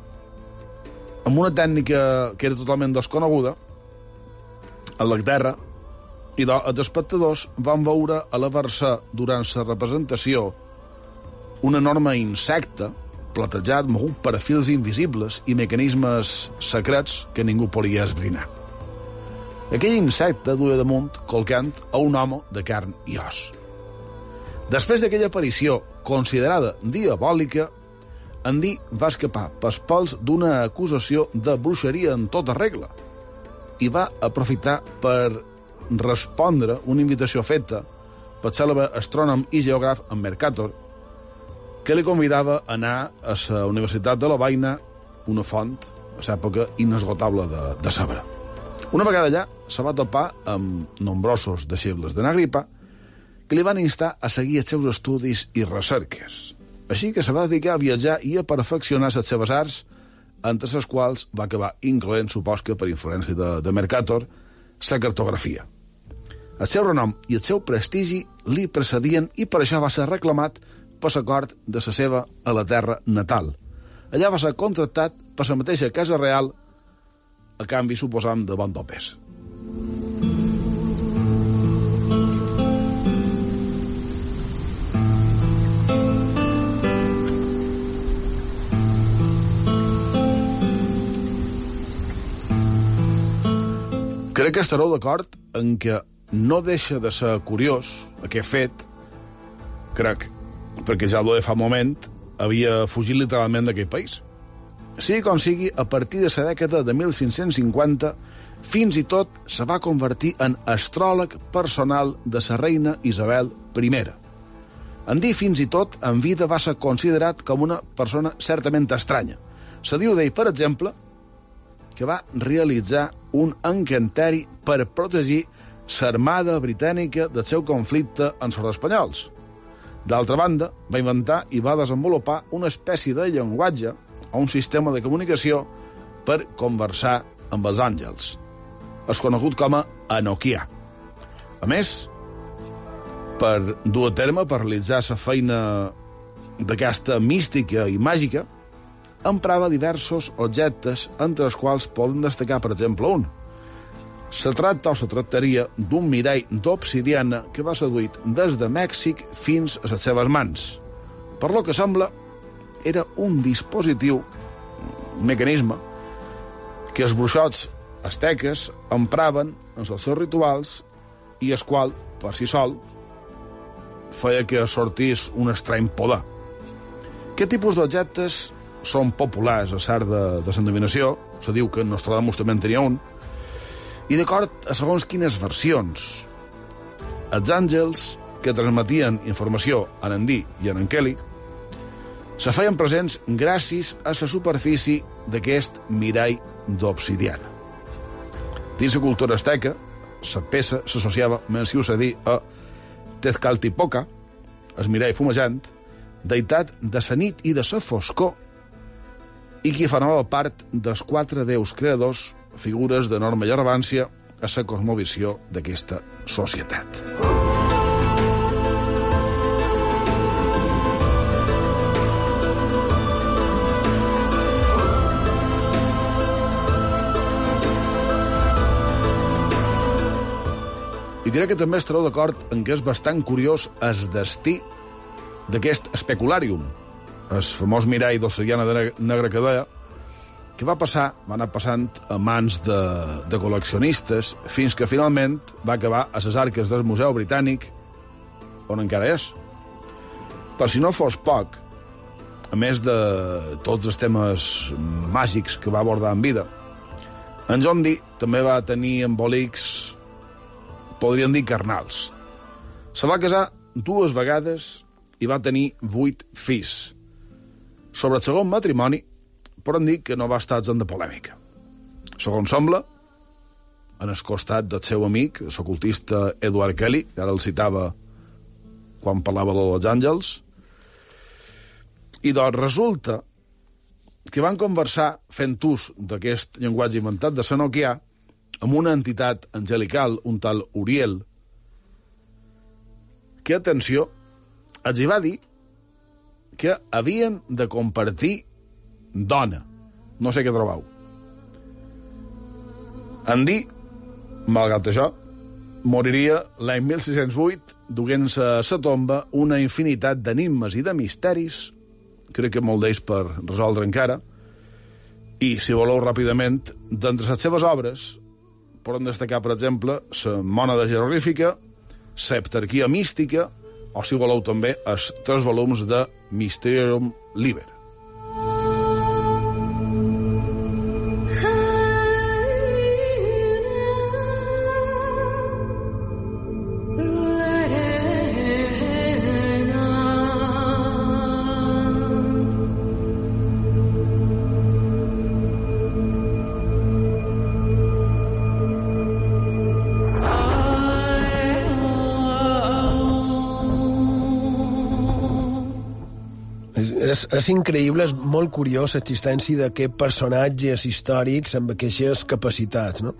amb una tècnica que era totalment desconeguda, a la terra, i els espectadors van veure a la versa durant la representació un enorme insecte platejat mogut per fils invisibles i mecanismes secrets que ningú podia esbrinar. Aquell insecte duia damunt colcant a un home de carn i os. Després d'aquella aparició considerada diabòlica, Andy va escapar pels pals d'una acusació de bruixeria en tota regla i va aprofitar per respondre una invitació feta pel cèlebre astrònom i geògraf en Mercator, que li convidava a anar a la Universitat de Lovaina, una font, a l'època, inesgotable de, de saber. Una vegada allà, se va topar amb nombrosos deixebles de Nagripa que li van instar a seguir els seus estudis i recerques. Així que se va dedicar a viatjar i a perfeccionar les seves arts, entre les quals va acabar incloent, supos que per influència de, de Mercator, la cartografia. El seu renom i el seu prestigi li precedien i per això va ser reclamat per l'acord de la seva a la terra natal. Allà va ser contractat per la mateixa Casa Real a canvi, suposam, de bon topes. Crec que estareu d'acord en que no deixa de ser curiós aquest fet, crec, perquè ja de fa moment havia fugit literalment d'aquest país. Sigui com sigui, a partir de la dècada de 1550, fins i tot se va convertir en astròleg personal de la reina Isabel I. En dir fins i tot, en vida va ser considerat com una persona certament estranya. Se diu d'ell, per exemple, que va realitzar un encanteri per protegir l'armada britànica del seu conflicte amb els espanyols. D'altra banda, va inventar i va desenvolupar una espècie de llenguatge o un sistema de comunicació per conversar amb els àngels. És conegut com a Enoquia. A més, per dur a terme, per realitzar la feina d'aquesta mística i màgica, emprava diversos objectes, entre els quals poden destacar, per exemple, un. Se tracta o se tractaria d'un mirall d'obsidiana que va seduït des de Mèxic fins a les seves mans. Per lo que sembla, era un dispositiu, un mecanisme, que els bruixots asteques empraven en els seus rituals i el qual, per si sol, feia que sortís un estrany poder. Què tipus d'objectes són populars a l'art de, de l'endevinació? Se diu que Nostradamus també en tenia un, i d'acord a segons quines versions. Els àngels que transmetien informació a Nandí i a en Kelly se feien presents gràcies a la superfície d'aquest mirall d'obsidiana. Dins la cultura asteca, la peça s'associava, menys a dir, a Tezcaltipoca, el mirall fumejant, deïtat de la nit i de la foscor, i qui formava part dels quatre déus creadors figures d'enorme rellevància a la cosmovisió d'aquesta societat. I crec que també estareu d'acord en què és bastant curiós el destí d'aquest especulàrium, el famós mirall d'Oceana Negra que deia, que va passar, va anar passant a mans de, de col·leccionistes fins que finalment va acabar a les arques del Museu Britànic, on encara és. Per si no fos poc, a més de tots els temes màgics que va abordar en vida, en John Dee també va tenir embolics, podríem dir, carnals. Se va casar dues vegades i va tenir vuit fills. Sobre el segon matrimoni, poden dir que no va estar en de polèmica. Segons sembla, en el costat del seu amic, l'ocultista Edward Kelly, que ara el citava quan parlava de Los Àngels, i doncs resulta que van conversar fent ús d'aquest llenguatge inventat de Sanoquià amb una entitat angelical, un tal Uriel, que, atenció, els hi va dir que havien de compartir dona. No sé què trobau. Andy, malgrat això, moriria l'any 1608 duent-se a sa tomba una infinitat d'enigmes i de misteris, crec que molt d'ells per resoldre encara, i, si voleu ràpidament, d'entre les seves obres poden destacar, per exemple, la mònada jeroglífica, l'heptarquia mística, o, si voleu, també els tres volums de Mysterium Liber. És, és increïble, és molt curiós l'existència d'aquests personatges històrics amb aquestes capacitats, no?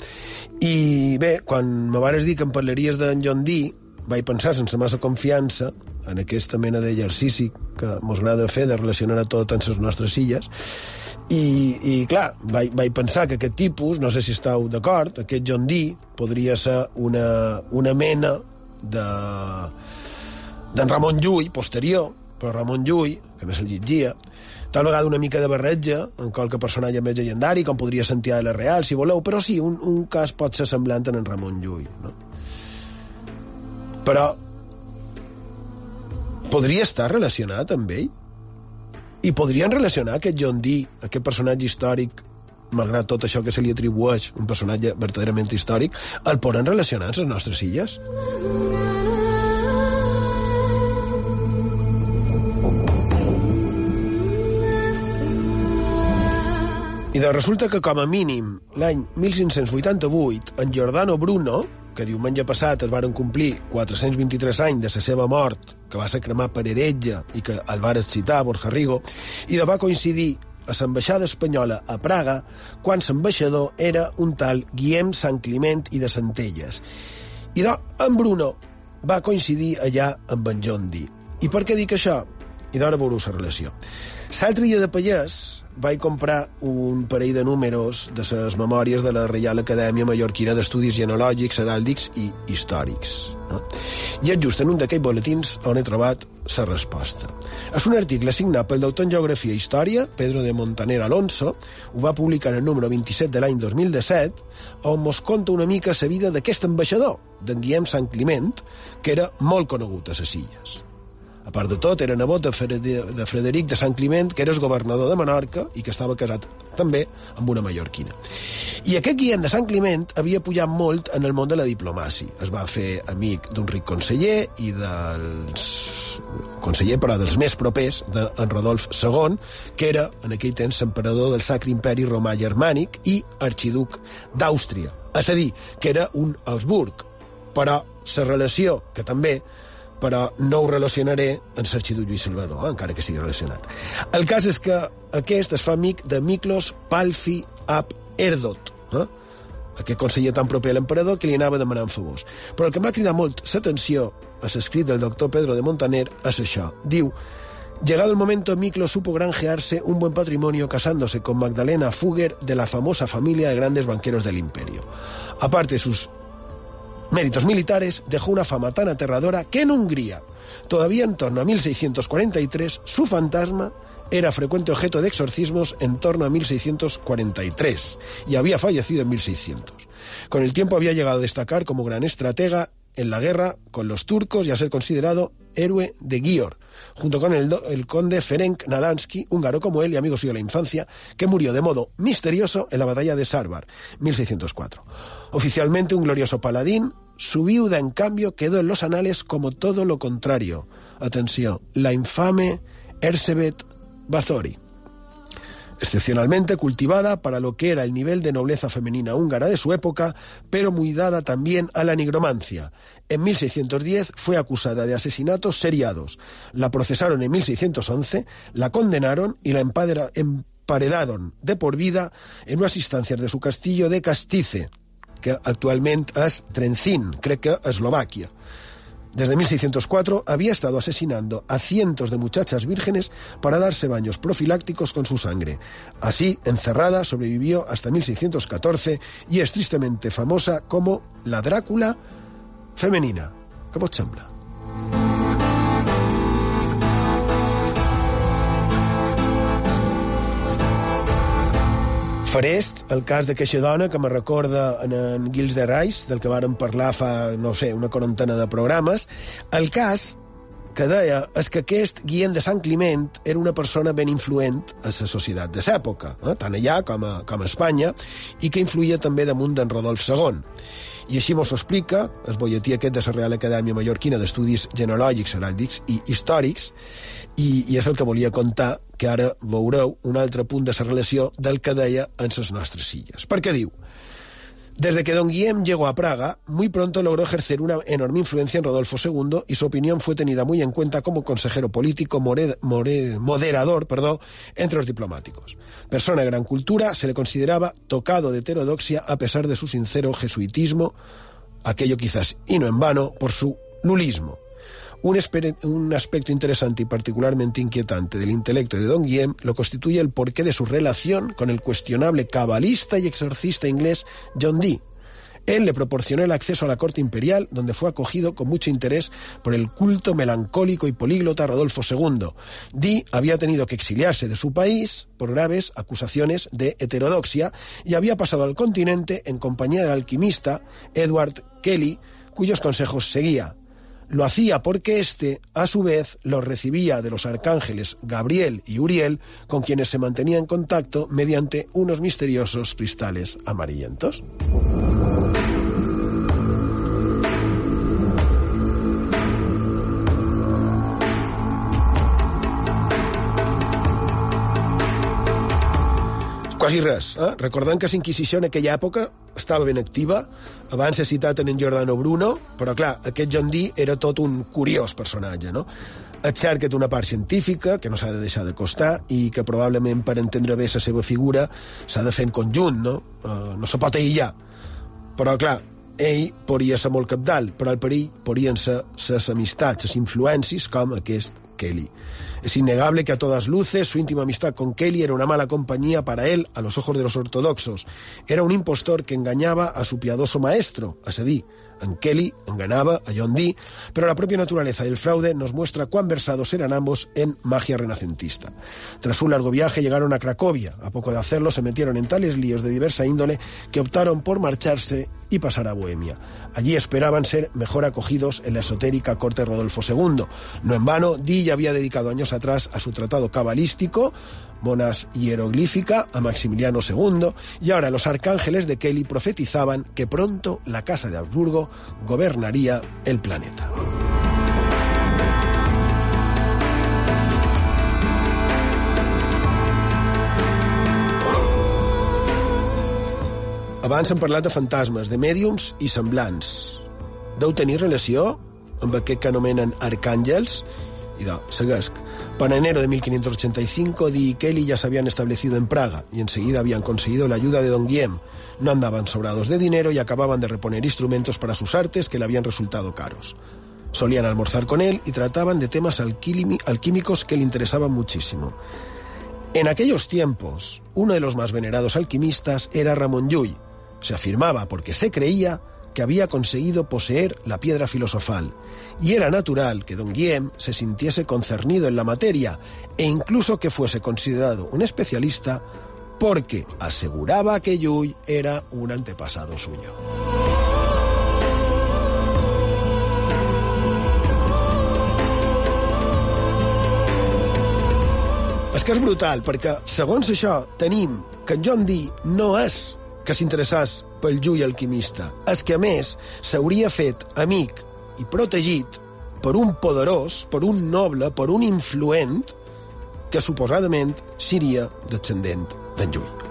I bé, quan me vares dir que em parlaries d'en John Dee, vaig pensar sense massa confiança en aquesta mena d'exercici que mos agrada fer de relacionar a tot en les nostres illes, i, i clar, vaig, vaig pensar que aquest tipus, no sé si estàu d'acord, aquest John Dee podria ser una, una mena de Ramon Llull, posterior, però Ramon Llull, que més el llegia, tal vegada una mica de barreja en qualque personatge més llegendari, com podria sentir a la Real, si voleu, però sí, un, un cas pot ser semblant en Ramon Llull. No? Però podria estar relacionat amb ell? I podrien relacionar aquest John Dee, aquest personatge històric, malgrat tot això que se li atribueix, un personatge verdaderament històric, el poden relacionar amb les nostres illes? I de resulta que, com a mínim, l'any 1588, en Giordano Bruno, que diumenge passat es varen complir 423 anys de la seva mort, que va ser cremat per heretge i que el va citar Borja Rigo, i de va coincidir a l'ambaixada espanyola a Praga quan l'ambaixador era un tal Guillem Sant Climent i de Centelles. I de, en Bruno va coincidir allà amb en John Dee. I per què dic això? I d'ara veureu la relació. L'altre dia de Pallès vaig comprar un parell de números de les memòries de la Reial Acadèmia Mallorquina d'Estudis Genològics, Heràldics i Històrics. No? I és just en un d'aquells boletins on he trobat la resposta. És un article signat pel doctor en Geografia i Història, Pedro de Montaner Alonso, ho va publicar en el número 27 de l'any 2017, on mos conta una mica la vida d'aquest ambaixador, d'en Guillem Sant Climent, que era molt conegut a les illes. A part de tot, era nebot de, de Frederic de Sant Climent, que era governador de Menorca i que estava casat també amb una mallorquina. I aquest Guillem de Sant Climent havia pujat molt en el món de la diplomàcia. Es va fer amic d'un ric conseller i dels conseller, però dels més propers, d'en Rodolf II, que era, en aquell temps, emperador del Sacre Imperi Romà Germànic i arxiduc d'Àustria. És a dir, que era un Habsburg. Però la relació, que també però no ho relacionaré amb l'arxiduc Lluís Salvador, eh, encara que estigui relacionat. El cas és que aquest es fa amic de Miklos Palfi Ab Erdot, eh? aquest conseller tan proper a l'emperador que li anava demanant favors. Però el que m'ha cridat molt l'atenció a l'escrit del doctor Pedro de Montaner és això. Diu, Llegado el momento, Miklo supo granjearse un buen patrimonio casándose con Magdalena Fugger de la famosa familia de grandes banqueros del imperio. Aparte sus méritos militares, dejó una fama tan aterradora que en Hungría, todavía en torno a 1643, su fantasma era frecuente objeto de exorcismos en torno a 1643 y había fallecido en 1600. Con el tiempo había llegado a destacar como gran estratega en la guerra con los turcos y a ser considerado héroe de Gior, junto con el, conde Ferenc Nadansky, húngaro como él y amigo suyo de la infancia, que murió de modo misterioso en la batalla de Sarbar, 1604. Oficialmente un glorioso paladín, su viuda, en cambio, quedó en los anales como todo lo contrario. Atención, la infame Ersebet Bazori excepcionalmente cultivada para lo que era el nivel de nobleza femenina húngara de su época, pero muy dada también a la nigromancia. En 1610 fue acusada de asesinatos seriados. La procesaron en 1611, la condenaron y la emparedaron de por vida en unas instancias de su castillo de Castice, que actualmente es Trencín, creo que Eslovaquia. Desde 1604 había estado asesinando a cientos de muchachas vírgenes para darse baños profilácticos con su sangre. Así, encerrada, sobrevivió hasta 1614 y es tristemente famosa como la Drácula femenina. ¿Qué Farest, el cas d'aquesta dona que me recorda en, en Gils de Reis, del que vàrem parlar fa, no sé, una quarantena de programes. El cas que deia és que aquest Guillem de Sant Climent era una persona ben influent a la societat de l'època, eh? tant allà com a, com a Espanya, i que influïa també damunt d'en Rodolf II. I així mos ho explica el bolletí aquest de la Real Acadèmia Mallorquina d'Estudis Genològics, Heràldics i Històrics, i, i és el que volia contar, que ara veureu un altre punt de la relació del que deia en les nostres illes. Perquè diu, Desde que don Guillem llegó a Praga, muy pronto logró ejercer una enorme influencia en Rodolfo II y su opinión fue tenida muy en cuenta como consejero político moderador entre los diplomáticos. Persona de gran cultura, se le consideraba tocado de heterodoxia a pesar de su sincero jesuitismo, aquello quizás y no en vano por su lulismo. Un, aspecto interesante y particularmente inquietante del intelecto de Don Guillem lo constituye el porqué de su relación con el cuestionable cabalista y exorcista inglés John Dee. Él le proporcionó el acceso a la corte imperial, donde fue acogido con mucho interés por el culto melancólico y políglota Rodolfo II. Dee había tenido que exiliarse de su país por graves acusaciones de heterodoxia y había pasado al continente en compañía del alquimista Edward Kelly, cuyos consejos seguía. Lo hacía porque éste, a su vez, lo recibía de los arcángeles Gabriel y Uriel, con quienes se mantenía en contacto mediante unos misteriosos cristales amarillentos. Quasi res. Eh? Recordem que la Inquisició en aquella època estava ben activa. Abans he citat en Giordano Bruno, però clar, aquest John Dee era tot un curiós personatge, no? És cert que té una part científica, que no s'ha de deixar de costar, i que probablement per entendre bé la seva figura s'ha de fer en conjunt, no? Uh, no se pot aïllar. Però, clar, ell podria ser molt capdalt, però el perill podrien ser les amistats, les influències, com aquest Kelly. Es innegable que a todas luces su íntima amistad con Kelly era una mala compañía para él a los ojos de los ortodoxos. Era un impostor que engañaba a su piadoso maestro, a Sedí. En Kelly engañaba a John Dee, pero la propia naturaleza del fraude nos muestra cuán versados eran ambos en magia renacentista. Tras un largo viaje llegaron a Cracovia. A poco de hacerlo se metieron en tales líos de diversa índole que optaron por marcharse y pasar a Bohemia. Allí esperaban ser mejor acogidos en la esotérica corte Rodolfo II. No en vano, Dee ya había dedicado años atrás a su tratado cabalístico, Monas hieroglífica, a Maximiliano II, y ahora los arcángeles de Kelly profetizaban que pronto la Casa de Habsburgo gobernaría el planeta. Abans hem parlat de fantasmes, de mèdiums i semblants. Deu tenir relació amb aquest que anomenen arcàngels? I de, seguesc. Para enero de 1585, Di y Kelly ya se habían establecido en Praga y enseguida habían conseguido la ayuda de Don Guillem. No andaban sobrados de dinero y acababan de reponer instrumentos para sus artes que le habían resultado caros. Solían almorzar con él y trataban de temas alquímicos que le interesaban muchísimo. En aquellos tiempos, uno de los más venerados alquimistas era Ramón Llull. Se afirmaba, porque se creía, que había conseguido poseer la piedra filosofal, y era natural que don Guillem se sintiese concernido en la materia e incluso que fuese considerado un especialista porque aseguraba que Llull era un antepasado suyo. És que és brutal, perquè, segons això, tenim que John Dee no és que s'interessés pel Llull alquimista. És que, a més, s'hauria fet amic i protegit per un poderós, per un noble, per un influent que suposadament seria descendent d'en Llull.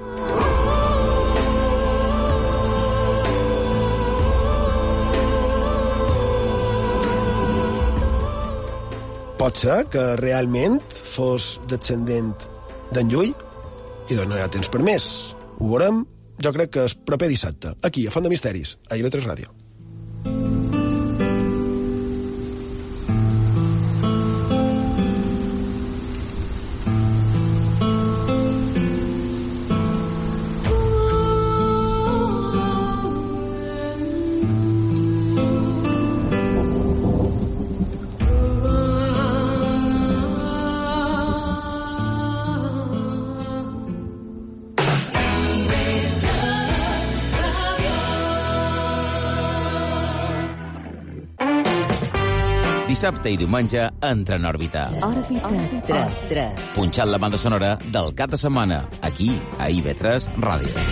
Pot ser que realment fos descendent d'en Llull i doncs no hi ha temps per més. Ho veurem, jo crec que és proper dissabte, aquí, a Font de Misteris, a IB3 Ràdio. Dissabte i diumenge entra en òrbita. Òrbita 3. 3. Punxant la banda sonora del cap de setmana, aquí, a IB3 Ràdio.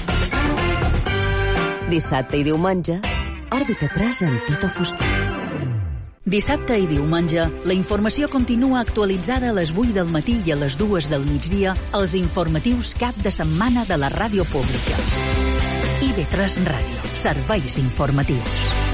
Dissabte i diumenge, Òrbita 3 amb Tito Fuster. Dissabte i diumenge, la informació continua actualitzada a les 8 del matí i a les 2 del migdia als informatius cap de setmana de la ràdio pública. IB3 Ràdio. Serveis informatius.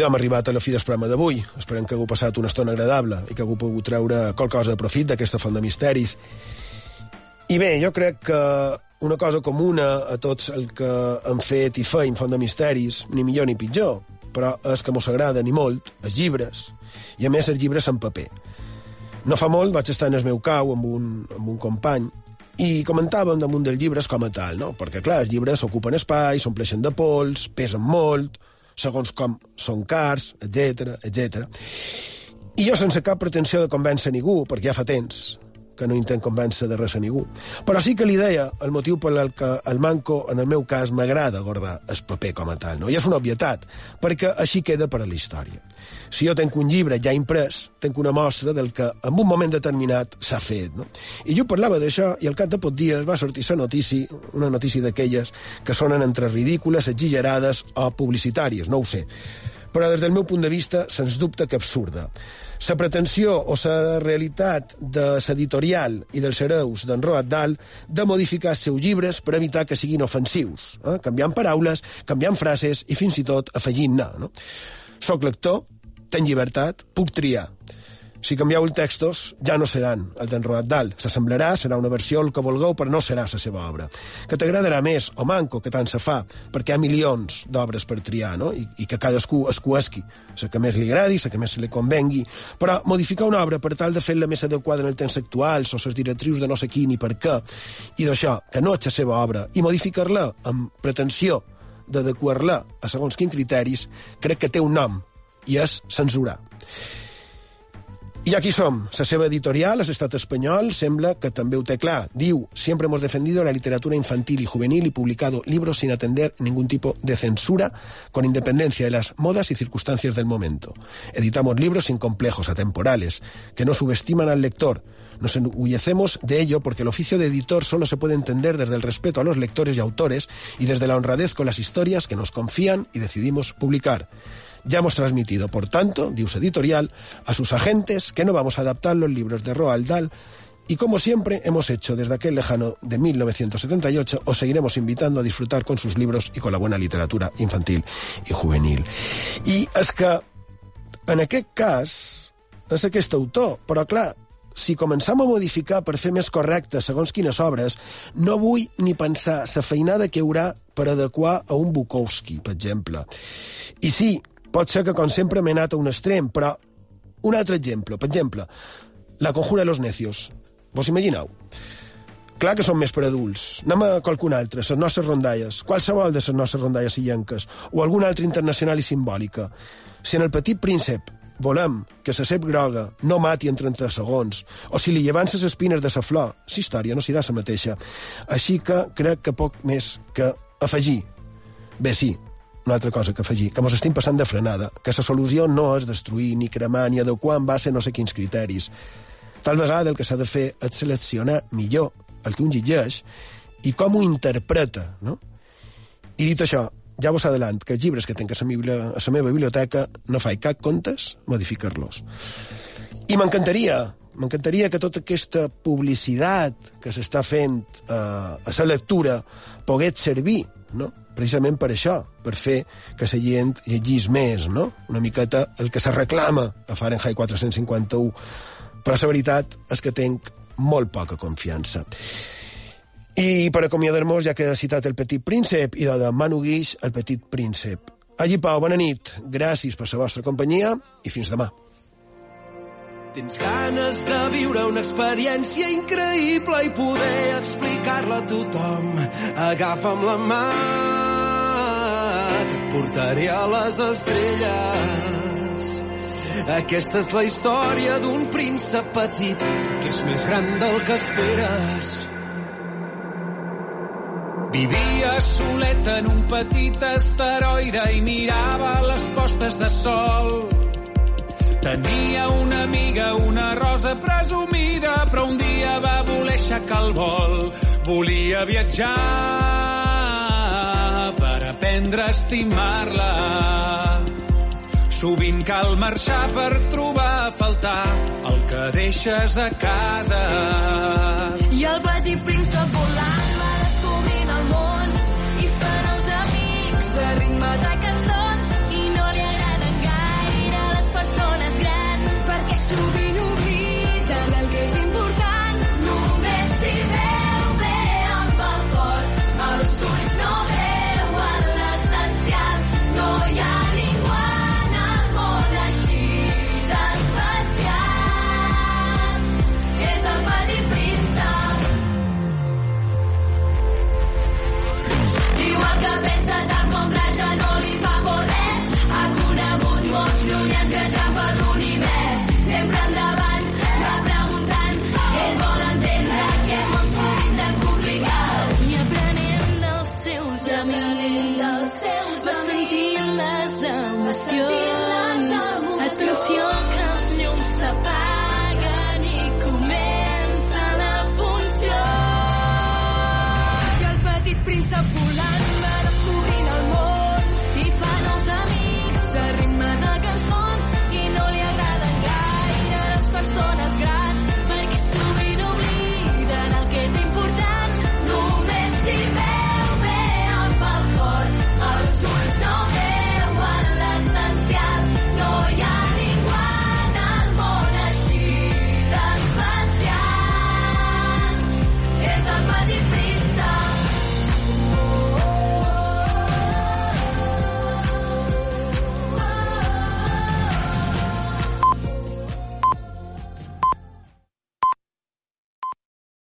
I doncs hem arribat a la fi del programa d'avui. Esperem que hagueu passat una estona agradable i que hagueu pogut treure qualque cosa de profit d'aquesta font de misteris. I bé, jo crec que una cosa comuna a tots el que han fet i feim font de misteris, ni millor ni pitjor, però és que mos agrada ni molt, els llibres, i a més els llibres en paper. No fa molt vaig estar en el meu cau amb un, amb un company i comentàvem damunt dels llibres com a tal, no? Perquè, clar, els llibres ocupen espai, s'ompleixen de pols, pesen molt, segons com són cars, etc etc. I jo sense cap pretensió de convèncer ningú, perquè ja fa temps que no intent convèncer de res a ningú. Però sí que li deia el motiu per el que el manco, en el meu cas, m'agrada guardar el paper com a tal. No? I és una obvietat, perquè així queda per a la història. Si jo tenc un llibre ja imprès, tenc una mostra del que en un moment determinat s'ha fet. No? I jo parlava d'això i al cap de pocs dies va sortir la notícia, una notícia d'aquelles que sonen entre ridícules, exagerades o publicitàries, no ho sé però des del meu punt de vista, sens dubte que absurda. La pretensió o la realitat de l'editorial i dels hereus d'en Roald Dahl de modificar els seus llibres per evitar que siguin ofensius, eh? canviant paraules, canviant frases i fins i tot afegint-ne. No? Soc lector, tenc llibertat, puc triar. Si canvieu els textos, ja no seran el d'en Roald Dahl. S'assemblarà, serà una versió el que vulgueu, però no serà la seva obra. Que t'agradarà més o manco, que tant se fa, perquè hi ha milions d'obres per triar, no? I, i que cadascú escuesqui, la que més li agradi, la que més li convengui. Però modificar una obra per tal de fer-la més adequada en el temps actual, o les directrius de no sé qui ni per què, i d'això, que no és la seva obra, i modificar-la amb pretensió d'adequar-la a segons quins criteris, crec que té un nom, i és censurar. I aquí som. La seva editorial, l'Estat espanyol, sembla que també ho té clar. Diu, siempre hemos defendido la literatura infantil y juvenil y publicado libros sin atender ningún tipo de censura, con independencia de las modas y circunstancias del momento. Editamos libros sin complejos atemporales, que no subestiman al lector. Nos enorgullecemos de ello porque el oficio de editor solo se puede entender desde el respeto a los lectores y autores y desde la honradez con las historias que nos confían y decidimos publicar. Ya hemos transmitido, por tanto, dice editorial, a sus agentes que no vamos a adaptar los libros de Roald Dahl y como siempre hemos hecho desde aquel lejano de 1978, os seguiremos invitando a disfrutar con sus libros y con la buena literatura infantil i juvenil. I és que, en aquest cas, és aquest autor, però clar, si començam a modificar per fer més correcte segons quines obres, no vull ni pensar la feinada que hi haurà per adequar a un Bukowski, per exemple. I sí, pot ser que, com sempre, m'he anat a un extrem, però un altre exemple, per exemple, La conjura de los necios. Vos imagineu? Clar que són més per adults. Anem a qualcun altre, les nostres rondalles, qualsevol de les nostres rondalles illenques, o alguna altra internacional i simbòlica. Si en el petit príncep volem que la cep groga no mati en 30 segons, o si li llevan les espines de la flor, la història no serà la mateixa. Així que crec que poc més que afegir. Bé, sí, una altra cosa que afegir, que mos estem passant de frenada, que la solució no és destruir, ni cremar, ni adequar en base a no sé quins criteris. Tal vegada el que s'ha de fer és seleccionar millor el que un llegeix i com ho interpreta, no? I dit això, ja vos adelant que els llibres que tinc a la, meva, biblioteca no faig cap comptes modificar-los. I m'encantaria, m'encantaria que tota aquesta publicitat que s'està fent eh, a la lectura pogués servir, no? precisament per això, per fer que la gent llegís més, no? Una miqueta el que se reclama a Fahrenheit 451 però la veritat és que tenc molt poca confiança. I per acomiadar-nos, ja que he citat el Petit Príncep i de Manu Guix, el Petit Príncep. Allí, Pau, bona nit. Gràcies per la vostra companyia i fins demà. Tens ganes de viure una experiència increïble i poder explicar-la a tothom. Agafa'm la mà, que et portaré a les estrelles aquesta és la història d'un príncep petit que és més gran del que esperes. Vivia solet en un petit asteroide i mirava les postes de sol. Tenia una amiga, una rosa presumida, però un dia va voler aixecar el vol. Volia viatjar per aprendre a estimar-la Sovint cal marxar per trobar a faltar el que deixes a casa. I el petit príncep volant va descobrint el món i són els amics de ritme de cançons